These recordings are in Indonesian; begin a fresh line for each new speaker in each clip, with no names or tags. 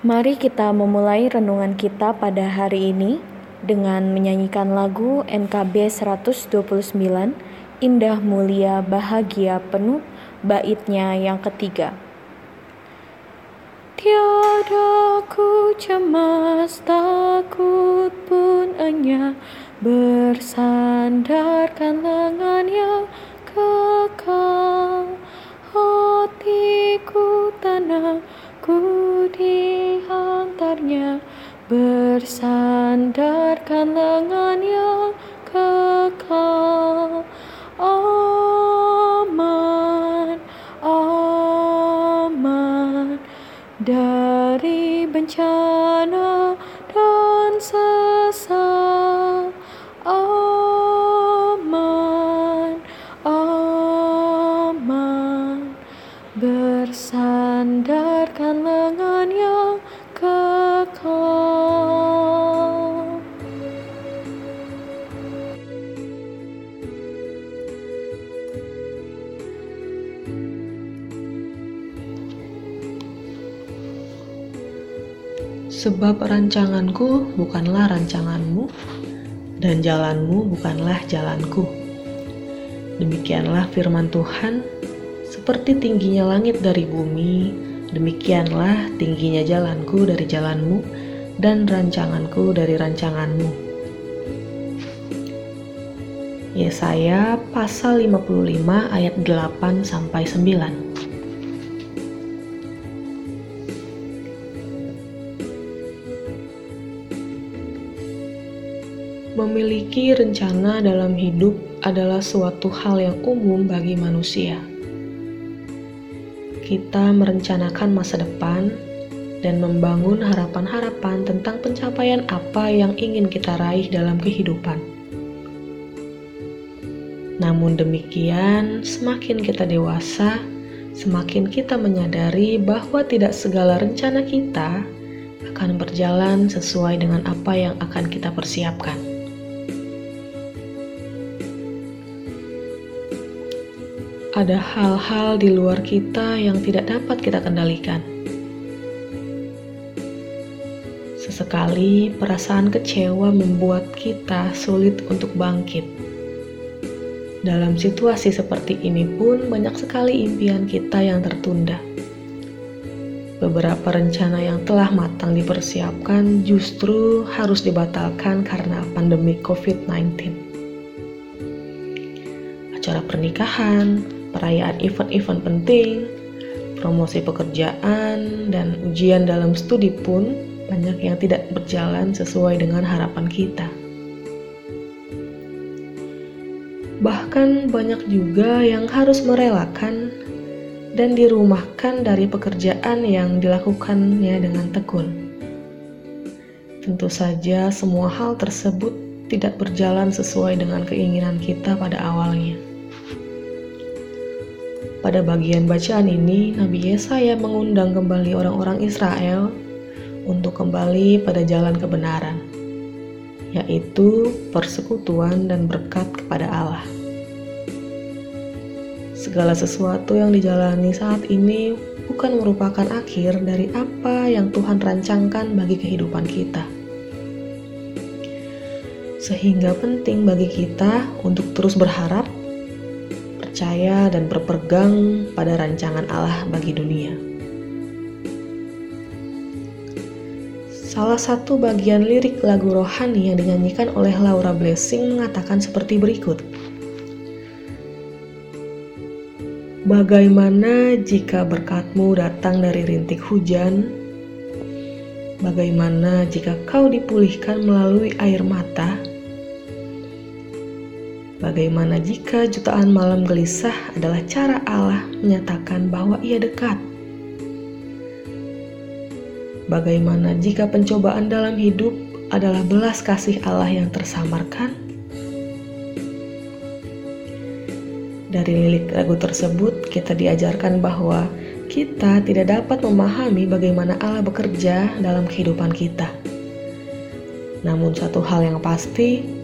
Mari kita memulai renungan kita pada hari ini dengan menyanyikan lagu NKB 129 Indah Mulia Bahagia Penuh baitnya yang ketiga. Tiada ku cemas takut pun hanya bersandarkan lengannya kekal hatiku ku dihantarnya bersandarkan lengannya kekal. Aman aman. Dari bencana
Sebab rancanganku bukanlah rancanganmu, dan jalanmu bukanlah jalanku. Demikianlah firman Tuhan, seperti tingginya langit dari bumi, demikianlah tingginya jalanku dari jalanmu, dan rancanganku dari rancanganmu. Yesaya pasal 55 ayat 8 sampai 9. Memiliki rencana dalam hidup adalah suatu hal yang umum bagi manusia. Kita merencanakan masa depan dan membangun harapan-harapan tentang pencapaian apa yang ingin kita raih dalam kehidupan. Namun demikian, semakin kita dewasa, semakin kita menyadari bahwa tidak segala rencana kita akan berjalan sesuai dengan apa yang akan kita persiapkan. Ada hal-hal di luar kita yang tidak dapat kita kendalikan. Sesekali perasaan kecewa membuat kita sulit untuk bangkit. Dalam situasi seperti ini pun banyak sekali impian kita yang tertunda. Beberapa rencana yang telah matang dipersiapkan justru harus dibatalkan karena pandemi COVID-19. Acara pernikahan, perayaan event-event penting, promosi pekerjaan, dan ujian dalam studi pun banyak yang tidak berjalan sesuai dengan harapan kita. Bahkan banyak juga yang harus merelakan dan dirumahkan dari pekerjaan yang dilakukannya dengan tekun. Tentu saja semua hal tersebut tidak berjalan sesuai dengan keinginan kita pada awalnya. Pada bagian bacaan ini, Nabi Yesaya mengundang kembali orang-orang Israel untuk kembali pada jalan kebenaran, yaitu persekutuan dan berkat kepada Allah. Segala sesuatu yang dijalani saat ini bukan merupakan akhir dari apa yang Tuhan rancangkan bagi kehidupan kita. Sehingga penting bagi kita untuk terus berharap percaya dan berpegang pada rancangan Allah bagi dunia. Salah satu bagian lirik lagu rohani yang dinyanyikan oleh Laura Blessing mengatakan seperti berikut. Bagaimana jika berkatmu datang dari rintik hujan? Bagaimana jika kau dipulihkan melalui air mata? Bagaimana jika jutaan malam gelisah adalah cara Allah menyatakan bahwa Ia dekat? Bagaimana jika pencobaan dalam hidup adalah belas kasih Allah yang tersamarkan? Dari lirik lagu tersebut, kita diajarkan bahwa kita tidak dapat memahami bagaimana Allah bekerja dalam kehidupan kita. Namun, satu hal yang pasti,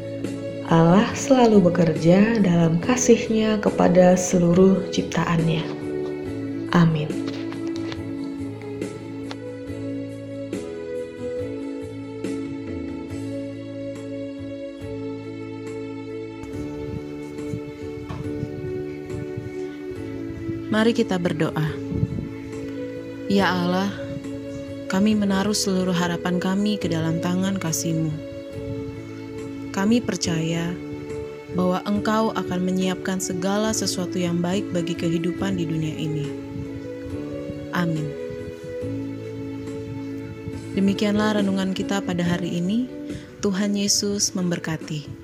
Allah selalu bekerja dalam kasihnya kepada seluruh ciptaannya. Amin.
Mari kita berdoa. Ya Allah, kami menaruh seluruh harapan kami ke dalam tangan kasih-Mu kami percaya bahwa Engkau akan menyiapkan segala sesuatu yang baik bagi kehidupan di dunia ini. Amin. Demikianlah renungan kita pada hari ini. Tuhan Yesus memberkati.